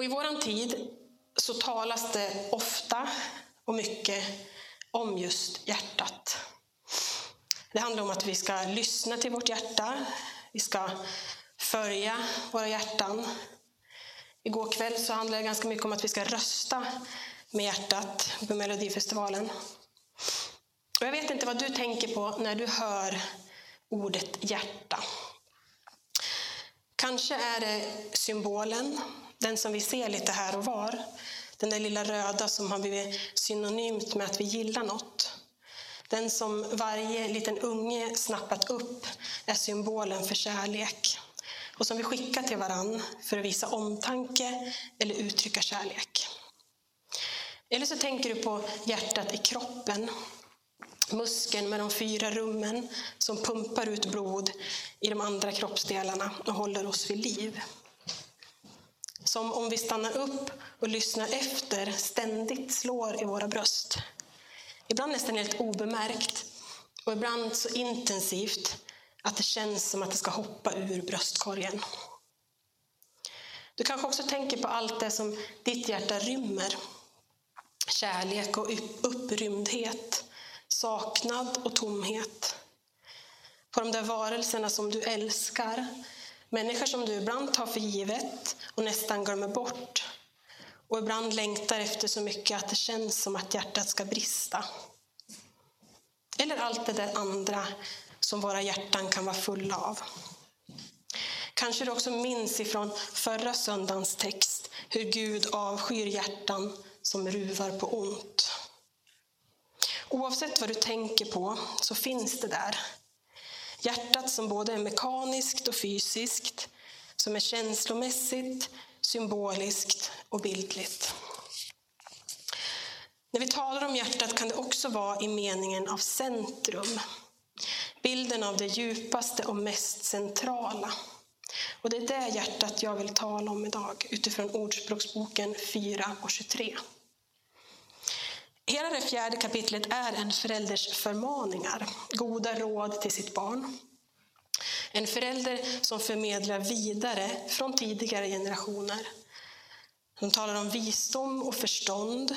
Och I vår tid så talas det ofta och mycket om just hjärtat. Det handlar om att vi ska lyssna till vårt hjärta, vi ska följa våra hjärtan. Igår kväll så handlade det ganska mycket om att vi ska rösta med hjärtat på Melodifestivalen. Och jag vet inte vad du tänker på när du hör ordet hjärta. Kanske är det symbolen, den som vi ser lite här och var. Den där lilla röda som har blivit synonymt med att vi gillar något. Den som varje liten unge snappat upp är symbolen för kärlek och som vi skickar till varann för att visa omtanke eller uttrycka kärlek. Eller så tänker du på hjärtat i kroppen. Muskeln med de fyra rummen som pumpar ut blod i de andra kroppsdelarna och håller oss vid liv. Som om vi stannar upp och lyssnar efter ständigt slår i våra bröst. Ibland nästan helt obemärkt och ibland så intensivt att det känns som att det ska hoppa ur bröstkorgen. Du kanske också tänker på allt det som ditt hjärta rymmer. Kärlek och upprymdhet, saknad och tomhet. På de där varelserna som du älskar, människor som du ibland tar för givet och nästan glömmer bort. Och ibland längtar efter så mycket att det känns som att hjärtat ska brista. Eller allt det där andra som våra hjärtan kan vara fulla av. Kanske du också minns ifrån förra söndagens text hur Gud avskyr hjärtan som ruvar på ont. Oavsett vad du tänker på så finns det där. Hjärtat som både är mekaniskt och fysiskt, som är känslomässigt, symboliskt och bildligt. När vi talar om hjärtat kan det också vara i meningen av centrum. Bilden av det djupaste och mest centrala. Och det är det hjärtat jag vill tala om idag utifrån Ordspråksboken 4 och 23. Hela det fjärde kapitlet är en förälders förmaningar, goda råd till sitt barn. En förälder som förmedlar vidare från tidigare generationer. De talar om visdom och förstånd,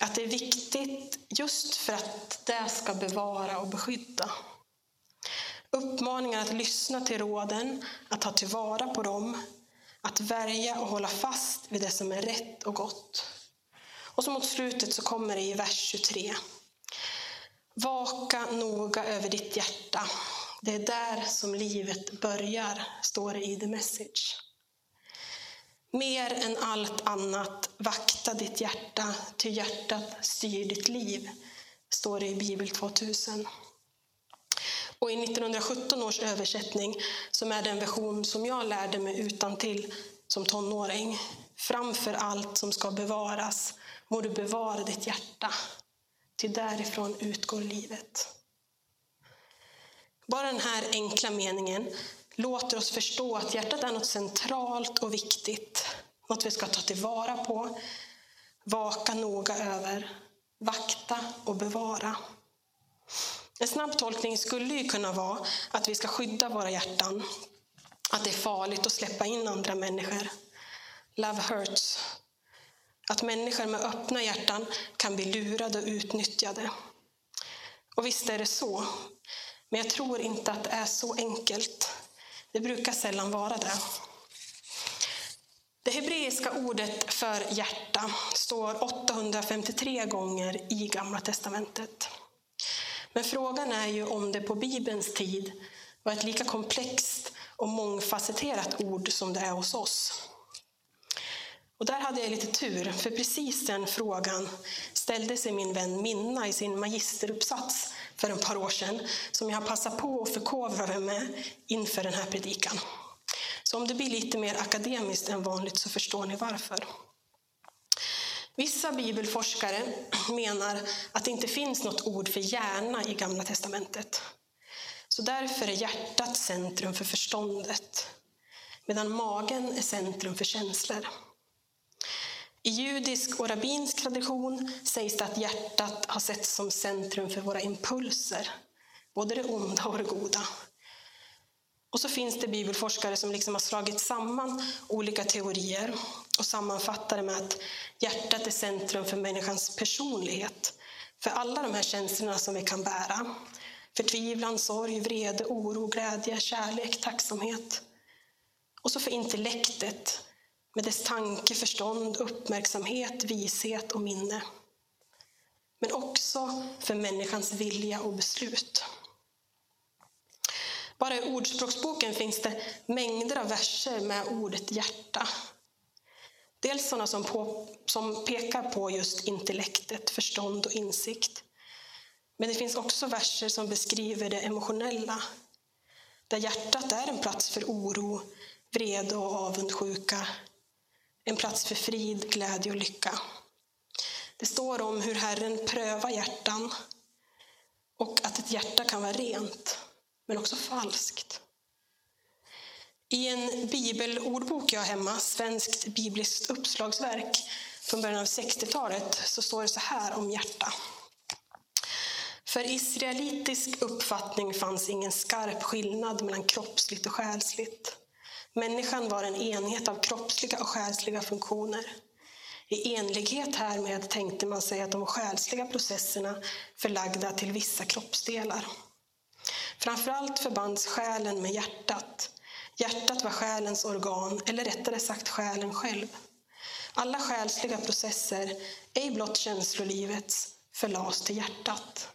att det är viktigt just för att det ska bevara och beskydda. Uppmaningar att lyssna till råden, att ta tillvara på dem, att värja och hålla fast vid det som är rätt och gott. Och så mot slutet så kommer det i vers 23. Vaka noga över ditt hjärta. Det är där som livet börjar, står det i The Message. Mer än allt annat, vakta ditt hjärta, ty hjärtat styr ditt liv, står det i Bibel 2000. Och i 1917 års översättning, som är den version som jag lärde mig utan till som tonåring, framför allt som ska bevaras, må du bevara ditt hjärta, till därifrån utgår livet. Bara den här enkla meningen låter oss förstå att hjärtat är något centralt och viktigt, något vi ska ta tillvara på, vaka noga över, vakta och bevara. En snabb tolkning skulle ju kunna vara att vi ska skydda våra hjärtan, att det är farligt att släppa in andra människor. Love hurts. Att människor med öppna hjärtan kan bli lurade och utnyttjade. Och visst är det så. Men jag tror inte att det är så enkelt. Det brukar sällan vara det. Det hebreiska ordet för hjärta står 853 gånger i Gamla testamentet. Men frågan är ju om det på Bibelns tid var ett lika komplext och mångfacetterat ord som det är hos oss. Och där hade jag lite tur, för precis den frågan ställde sig min vän Minna i sin magisteruppsats för ett par år sedan, som jag har passat på att förkovra mig med inför den här predikan. Så om det blir lite mer akademiskt än vanligt så förstår ni varför. Vissa bibelforskare menar att det inte finns något ord för hjärna i Gamla testamentet. Så därför är hjärtat centrum för förståndet, medan magen är centrum för känslor. I judisk och rabbinsk tradition sägs det att hjärtat har setts som centrum för våra impulser, både det onda och det goda. Och så finns det bibelforskare som liksom har slagit samman olika teorier och sammanfattar det med att hjärtat är centrum för människans personlighet. För alla de här känslorna som vi kan bära. Förtvivlan, sorg, vrede, oro, glädje, kärlek, tacksamhet. Och så för intellektet med dess tanke, förstånd, uppmärksamhet, vishet och minne. Men också för människans vilja och beslut. Bara i Ordspråksboken finns det mängder av verser med ordet hjärta. Dels sådana som, på, som pekar på just intellektet, förstånd och insikt. Men det finns också verser som beskriver det emotionella. Där hjärtat är en plats för oro, vrede och avundsjuka. En plats för frid, glädje och lycka. Det står om hur Herren prövar hjärtan och att ett hjärta kan vara rent men också falskt. I en bibelordbok jag har hemma, Svenskt bibliskt uppslagsverk från början av 60-talet, så står det så här om hjärta. För israelitisk uppfattning fanns ingen skarp skillnad mellan kroppsligt och själsligt. Människan var en enhet av kroppsliga och själsliga funktioner. I enlighet härmed tänkte man sig att de själsliga processerna förlagda till vissa kroppsdelar. Framförallt förbands själen med hjärtat. Hjärtat var själens organ, eller rättare sagt själen själv. Alla själsliga processer, ej blott känslolivets, förlades till hjärtat.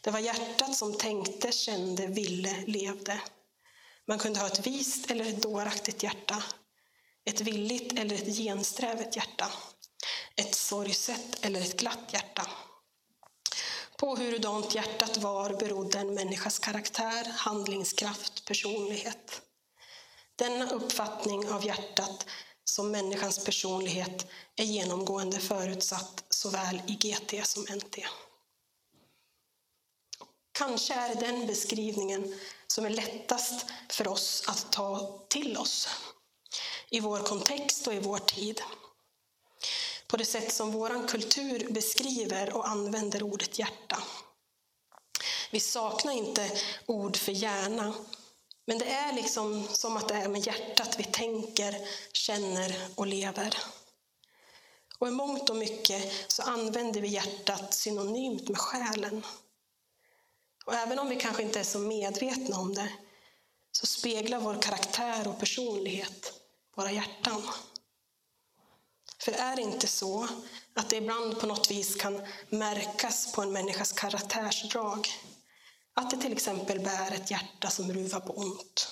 Det var hjärtat som tänkte, kände, ville, levde. Man kunde ha ett vist eller ett dåraktigt hjärta. Ett villigt eller ett gensträvet hjärta. Ett sorgset eller ett glatt hjärta. På hurudant hjärtat var berodde en människas karaktär, handlingskraft, personlighet. Denna uppfattning av hjärtat som människans personlighet är genomgående förutsatt såväl i GT som NT. Kanske är det den beskrivningen som är lättast för oss att ta till oss i vår kontext och i vår tid på det sätt som vår kultur beskriver och använder ordet hjärta. Vi saknar inte ord för hjärna, men det är liksom som att det är med hjärtat vi tänker, känner och lever. Och i mångt och mycket så använder vi hjärtat synonymt med själen. Och även om vi kanske inte är så medvetna om det, så speglar vår karaktär och personlighet våra hjärtan. För är det inte så att det ibland på något vis kan märkas på en människas karaktärsdrag? Att det till exempel bär ett hjärta som ruvar på ont.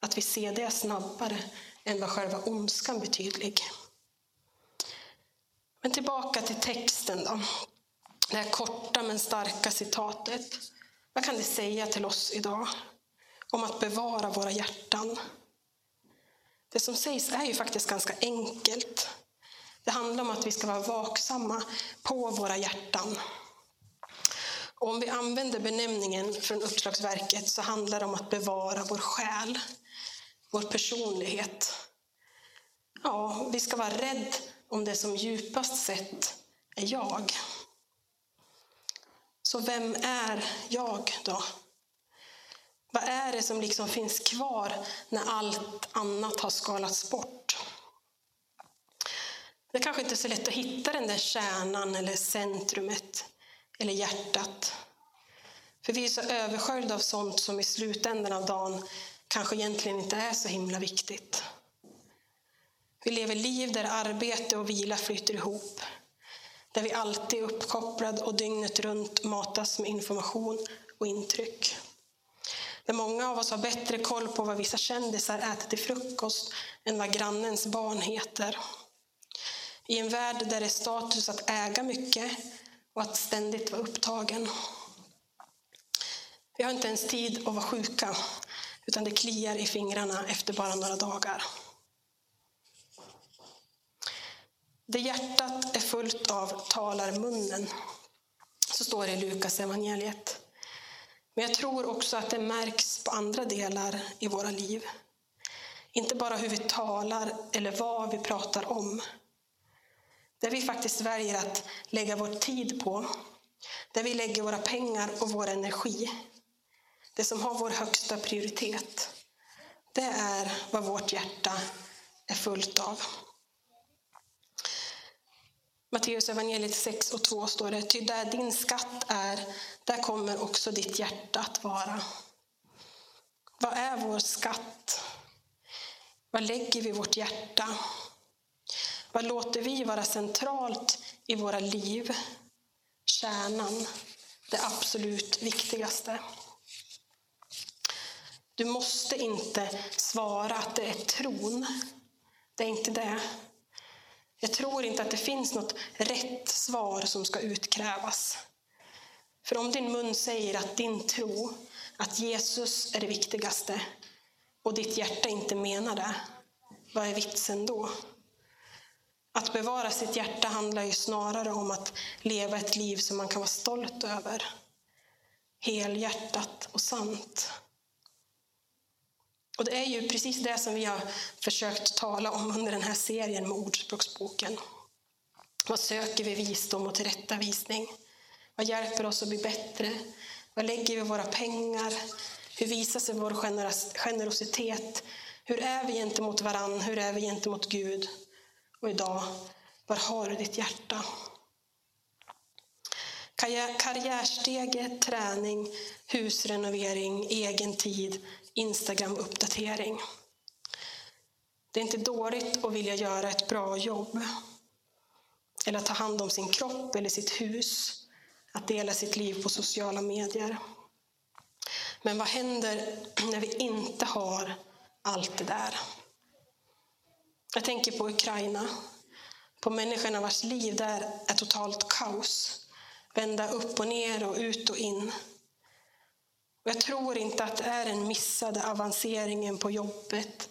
Att vi ser det snabbare än vad själva ondskan blir tydlig. Men tillbaka till texten då. Det här korta men starka citatet. Vad kan det säga till oss idag om att bevara våra hjärtan? Det som sägs är ju faktiskt ganska enkelt. Det handlar om att vi ska vara vaksamma på våra hjärtan. Och om vi använder benämningen från Uppslagsverket så handlar det om att bevara vår själ, vår personlighet. Ja, vi ska vara rädd om det som djupast sett är jag. Så vem är jag då? Vad är det som liksom finns kvar när allt annat har skalats bort? Det är kanske inte är så lätt att hitta den där kärnan eller centrumet eller hjärtat. För vi är så översköljda av sånt som i slutändan av dagen kanske egentligen inte är så himla viktigt. Vi lever liv där arbete och vila flyter ihop. Där vi alltid är uppkopplade och dygnet runt matas med information och intryck. Där många av oss har bättre koll på vad vissa kändisar äter till frukost än vad grannens barn heter. I en värld där det är status att äga mycket och att ständigt vara upptagen. Vi har inte ens tid att vara sjuka utan det kliar i fingrarna efter bara några dagar. Det hjärtat är fullt av talar munnen. Så står det i Lukas evangeliet. Men jag tror också att det märks på andra delar i våra liv. Inte bara hur vi talar eller vad vi pratar om. Där vi faktiskt väljer att lägga vår tid på. Där vi lägger våra pengar och vår energi. Det som har vår högsta prioritet. Det är vad vårt hjärta är fullt av. Matteus evangeliet 6 och 2 står det, ty där din skatt är, där kommer också ditt hjärta att vara. Vad är vår skatt? Vad lägger vi vårt hjärta? Vad låter vi vara centralt i våra liv? Kärnan, det absolut viktigaste. Du måste inte svara att det är tron. Det är inte det. Jag tror inte att det finns något rätt svar som ska utkrävas. För om din mun säger att din tro, att Jesus är det viktigaste, och ditt hjärta inte menar det, vad är vitsen då? Att bevara sitt hjärta handlar ju snarare om att leva ett liv som man kan vara stolt över. Helhjärtat och sant. Och det är ju precis det som vi har försökt tala om under den här serien med Ordspråksboken. Vad söker vi visdom och tillrättavisning? Vad hjälper oss att bli bättre? Vad lägger vi våra pengar? Hur visar sig vår generositet? Hur är vi gentemot varann? Hur är vi gentemot Gud? Och idag, var har du ditt hjärta? Karriärsteget, träning, husrenovering, egen tid, Instagram-uppdatering. Det är inte dåligt att vilja göra ett bra jobb. Eller att ta hand om sin kropp eller sitt hus. Att dela sitt liv på sociala medier. Men vad händer när vi inte har allt det där? Jag tänker på Ukraina. På människorna vars liv där är totalt kaos. Vända upp och ner och ut och in. Jag tror inte att det är den missade avanceringen på jobbet,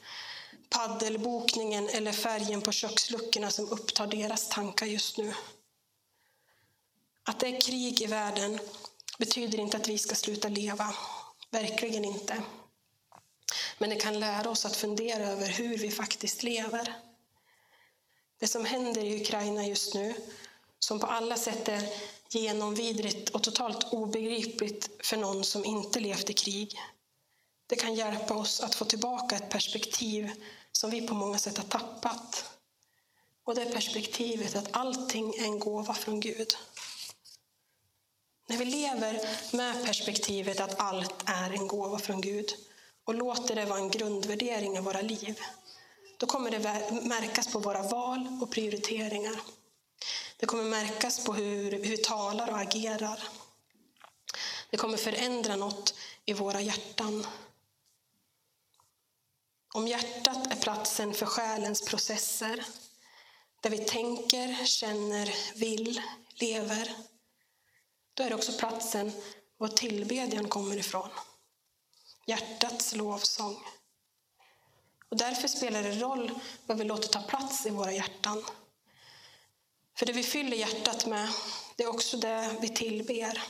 paddelbokningen eller färgen på köksluckorna som upptar deras tankar just nu. Att det är krig i världen betyder inte att vi ska sluta leva. Verkligen inte. Men det kan lära oss att fundera över hur vi faktiskt lever. Det som händer i Ukraina just nu, som på alla sätt är genomvidrigt och totalt obegripligt för någon som inte levt i krig. Det kan hjälpa oss att få tillbaka ett perspektiv som vi på många sätt har tappat. Och det perspektivet att allting är en gåva från Gud. När vi lever med perspektivet att allt är en gåva från Gud och låter det vara en grundvärdering i våra liv, då kommer det märkas på våra val och prioriteringar. Det kommer märkas på hur, hur vi talar och agerar. Det kommer förändra något i våra hjärtan. Om hjärtat är platsen för själens processer, där vi tänker, känner, vill, lever, då är det också platsen var tillbedjan kommer ifrån. Hjärtats lovsång. Och därför spelar det roll vad vi låter ta plats i våra hjärtan. För det vi fyller hjärtat med, det är också det vi tillber.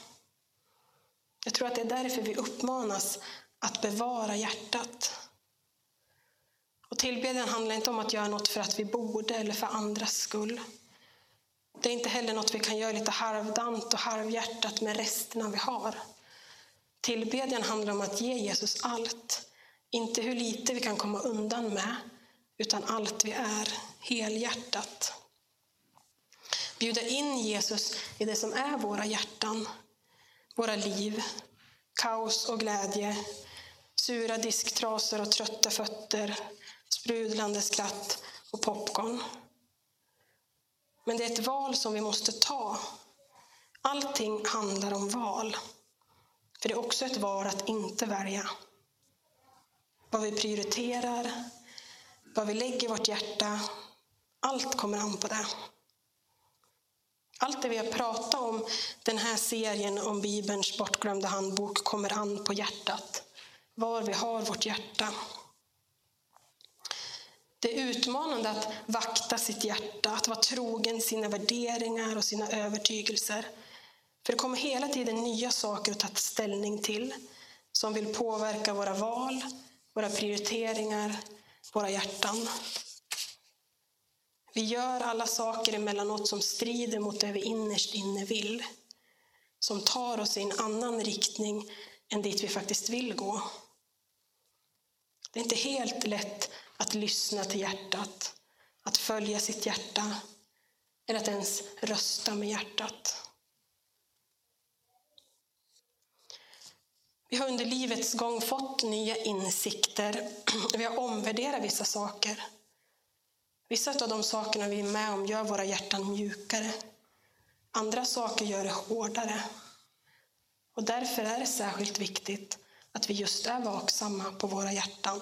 Jag tror att det är därför vi uppmanas att bevara hjärtat. Och tillbedjan handlar inte om att göra något för att vi borde eller för andras skull. Det är inte heller något vi kan göra lite halvdant och halvhjärtat med resterna vi har. Tillbedjan handlar om att ge Jesus allt. Inte hur lite vi kan komma undan med, utan allt vi är, helhjärtat. Bjuda in Jesus i det som är våra hjärtan, våra liv, kaos och glädje, sura disktrasor och trötta fötter, sprudlande skratt och popcorn. Men det är ett val som vi måste ta. Allting handlar om val. För det är också ett val att inte välja. Vad vi prioriterar, vad vi lägger vårt hjärta, allt kommer an på det. Allt det vi har pratat om den här serien om Bibelns bortglömda handbok kommer an på hjärtat. var vi har vårt hjärta. Det är utmanande att vakta sitt hjärta, att vara trogen sina värderingar och sina övertygelser. För det kommer hela tiden nya saker att ta ställning till som vill påverka våra val, våra prioriteringar, våra hjärtan. Vi gör alla saker emellanåt som strider mot det vi innerst inne vill. Som tar oss i en annan riktning än dit vi faktiskt vill gå. Det är inte helt lätt att lyssna till hjärtat, att följa sitt hjärta eller att ens rösta med hjärtat. Vi har under livets gång fått nya insikter. Vi har omvärderat vissa saker. Vissa av de sakerna vi är med om gör våra hjärtan mjukare. Andra saker gör det hårdare. Och därför är det särskilt viktigt att vi just är vaksamma på våra hjärtan.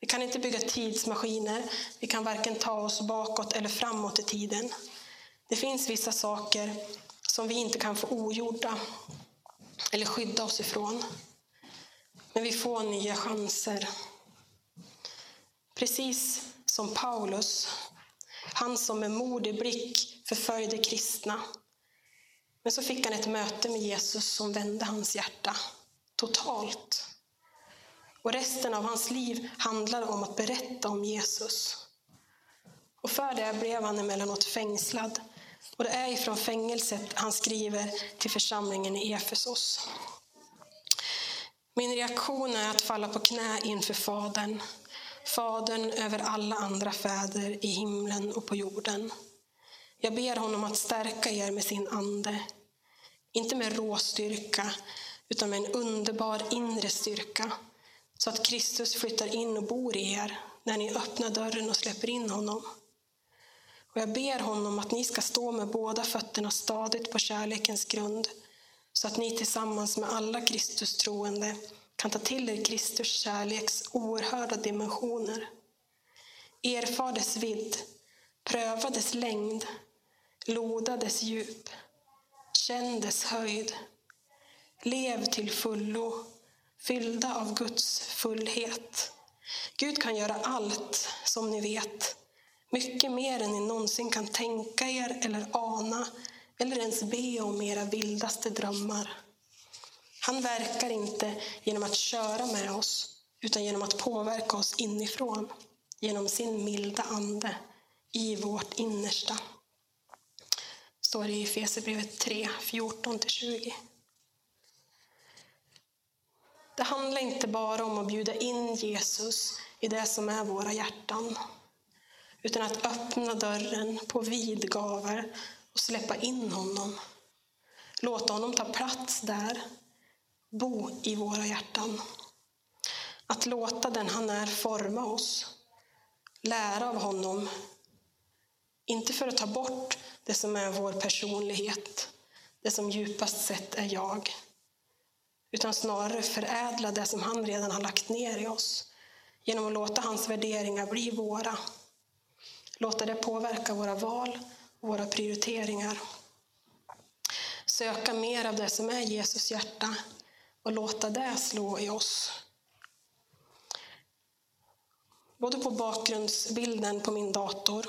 Vi kan inte bygga tidsmaskiner. Vi kan varken ta oss bakåt eller framåt i tiden. Det finns vissa saker som vi inte kan få ogjorda eller skydda oss ifrån. Men vi får nya chanser. Precis som Paulus, han som med modig blick förföljde kristna. Men så fick han ett möte med Jesus som vände hans hjärta totalt. Och resten av hans liv handlade om att berätta om Jesus. Och för det blev han emellanåt fängslad. Och det är ifrån fängelset han skriver till församlingen i Efesos. Min reaktion är att falla på knä inför Fadern. Fadern över alla andra fäder i himlen och på jorden. Jag ber honom att stärka er med sin ande. Inte med råstyrka, utan med en underbar inre styrka så att Kristus flyttar in och bor i er när ni öppnar dörren och släpper in honom. Och jag ber honom att ni ska stå med båda fötterna stadigt på kärlekens grund, så att ni tillsammans med alla Kristus troende kan ta till er Kristus kärleks oerhörda dimensioner. Erfar dess vidd, pröva dess längd, loda dess djup, känn dess höjd. Lev till fullo fyllda av Guds fullhet. Gud kan göra allt, som ni vet, mycket mer än ni någonsin kan tänka er eller ana eller ens be om era vildaste drömmar. Han verkar inte genom att köra med oss, utan genom att påverka oss inifrån, genom sin milda ande i vårt innersta. Står det i Efesierbrevet 3, 14-20. Det handlar inte bara om att bjuda in Jesus i det som är våra hjärtan. Utan att öppna dörren på vid gavel och släppa in honom. Låta honom ta plats där, bo i våra hjärtan. Att låta den han är forma oss, lära av honom. Inte för att ta bort det som är vår personlighet, det som djupast sett är jag utan snarare förädla det som han redan har lagt ner i oss genom att låta hans värderingar bli våra. Låta det påverka våra val och våra prioriteringar. Söka mer av det som är Jesus hjärta och låta det slå i oss. Både på bakgrundsbilden på min dator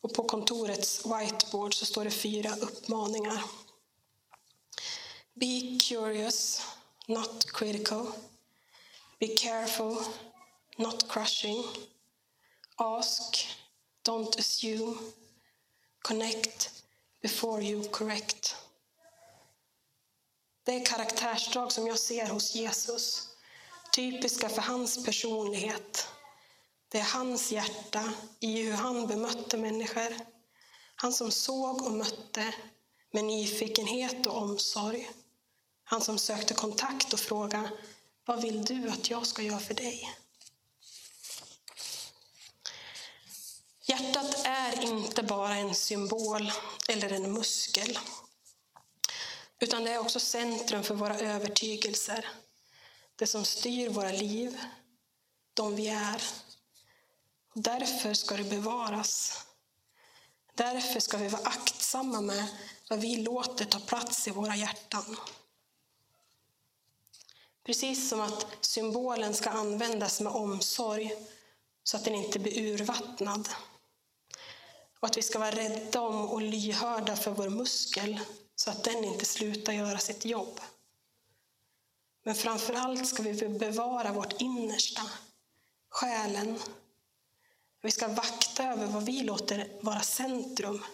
och på kontorets whiteboard så står det fyra uppmaningar. Be curious not critical. Be careful, not crushing. Ask, don't assume. Connect before you correct. Det är karaktärsdrag som jag ser hos Jesus. Typiska för hans personlighet. Det är hans hjärta i hur han bemötte människor. Han som såg och mötte med nyfikenhet och omsorg. Han som sökte kontakt och frågade, vad vill du att jag ska göra för dig? Hjärtat är inte bara en symbol eller en muskel. Utan det är också centrum för våra övertygelser. Det som styr våra liv, de vi är. Därför ska det bevaras. Därför ska vi vara aktsamma med vad vi låter ta plats i våra hjärtan. Precis som att symbolen ska användas med omsorg så att den inte blir urvattnad. Och att vi ska vara rädda om och lyhörda för vår muskel så att den inte slutar göra sitt jobb. Men framför allt ska vi bevara vårt innersta, själen. Vi ska vakta över vad vi låter vara centrum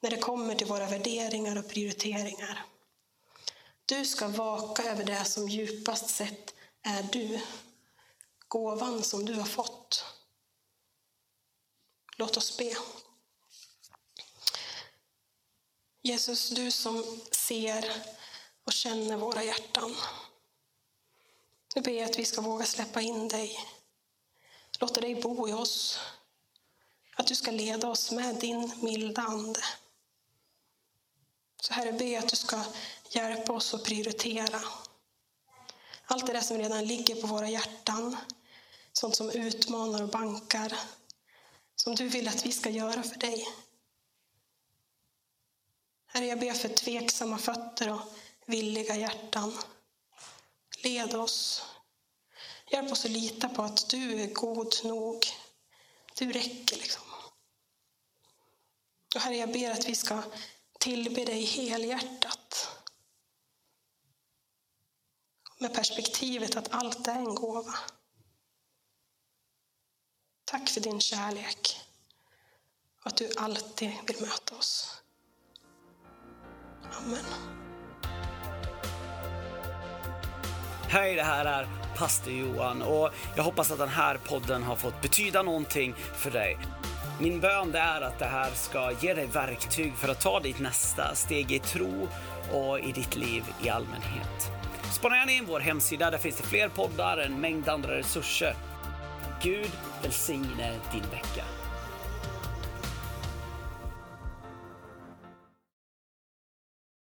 när det kommer till våra värderingar och prioriteringar. Du ska vaka över det som djupast sett är du, gåvan som du har fått. Låt oss be. Jesus, du som ser och känner våra hjärtan. Nu ber jag att vi ska våga släppa in dig. Låta dig bo i oss. Att du ska leda oss med din milda ande. Så Herre, ber att du ska hjälpa oss att prioritera. Allt det där som redan ligger på våra hjärtan, sånt som utmanar och bankar, som du vill att vi ska göra för dig. Herre, jag ber för tveksamma fötter och villiga hjärtan. Led oss. Hjälp oss att lita på att du är god nog. Du räcker liksom. Och Herre, jag ber att vi ska tillbe dig helhjärtat. Med perspektivet att allt är en gåva. Tack för din kärlek och att du alltid vill möta oss. Amen. Hej, det här är pastor Johan och jag hoppas att den här podden har fått betyda någonting för dig. Min bön är att det här ska ge dig verktyg för att ta ditt nästa steg i tro och i ditt liv i allmänhet. Spana gärna in vår hemsida, där finns det fler poddar, en mängd andra resurser. Gud välsigne din vecka.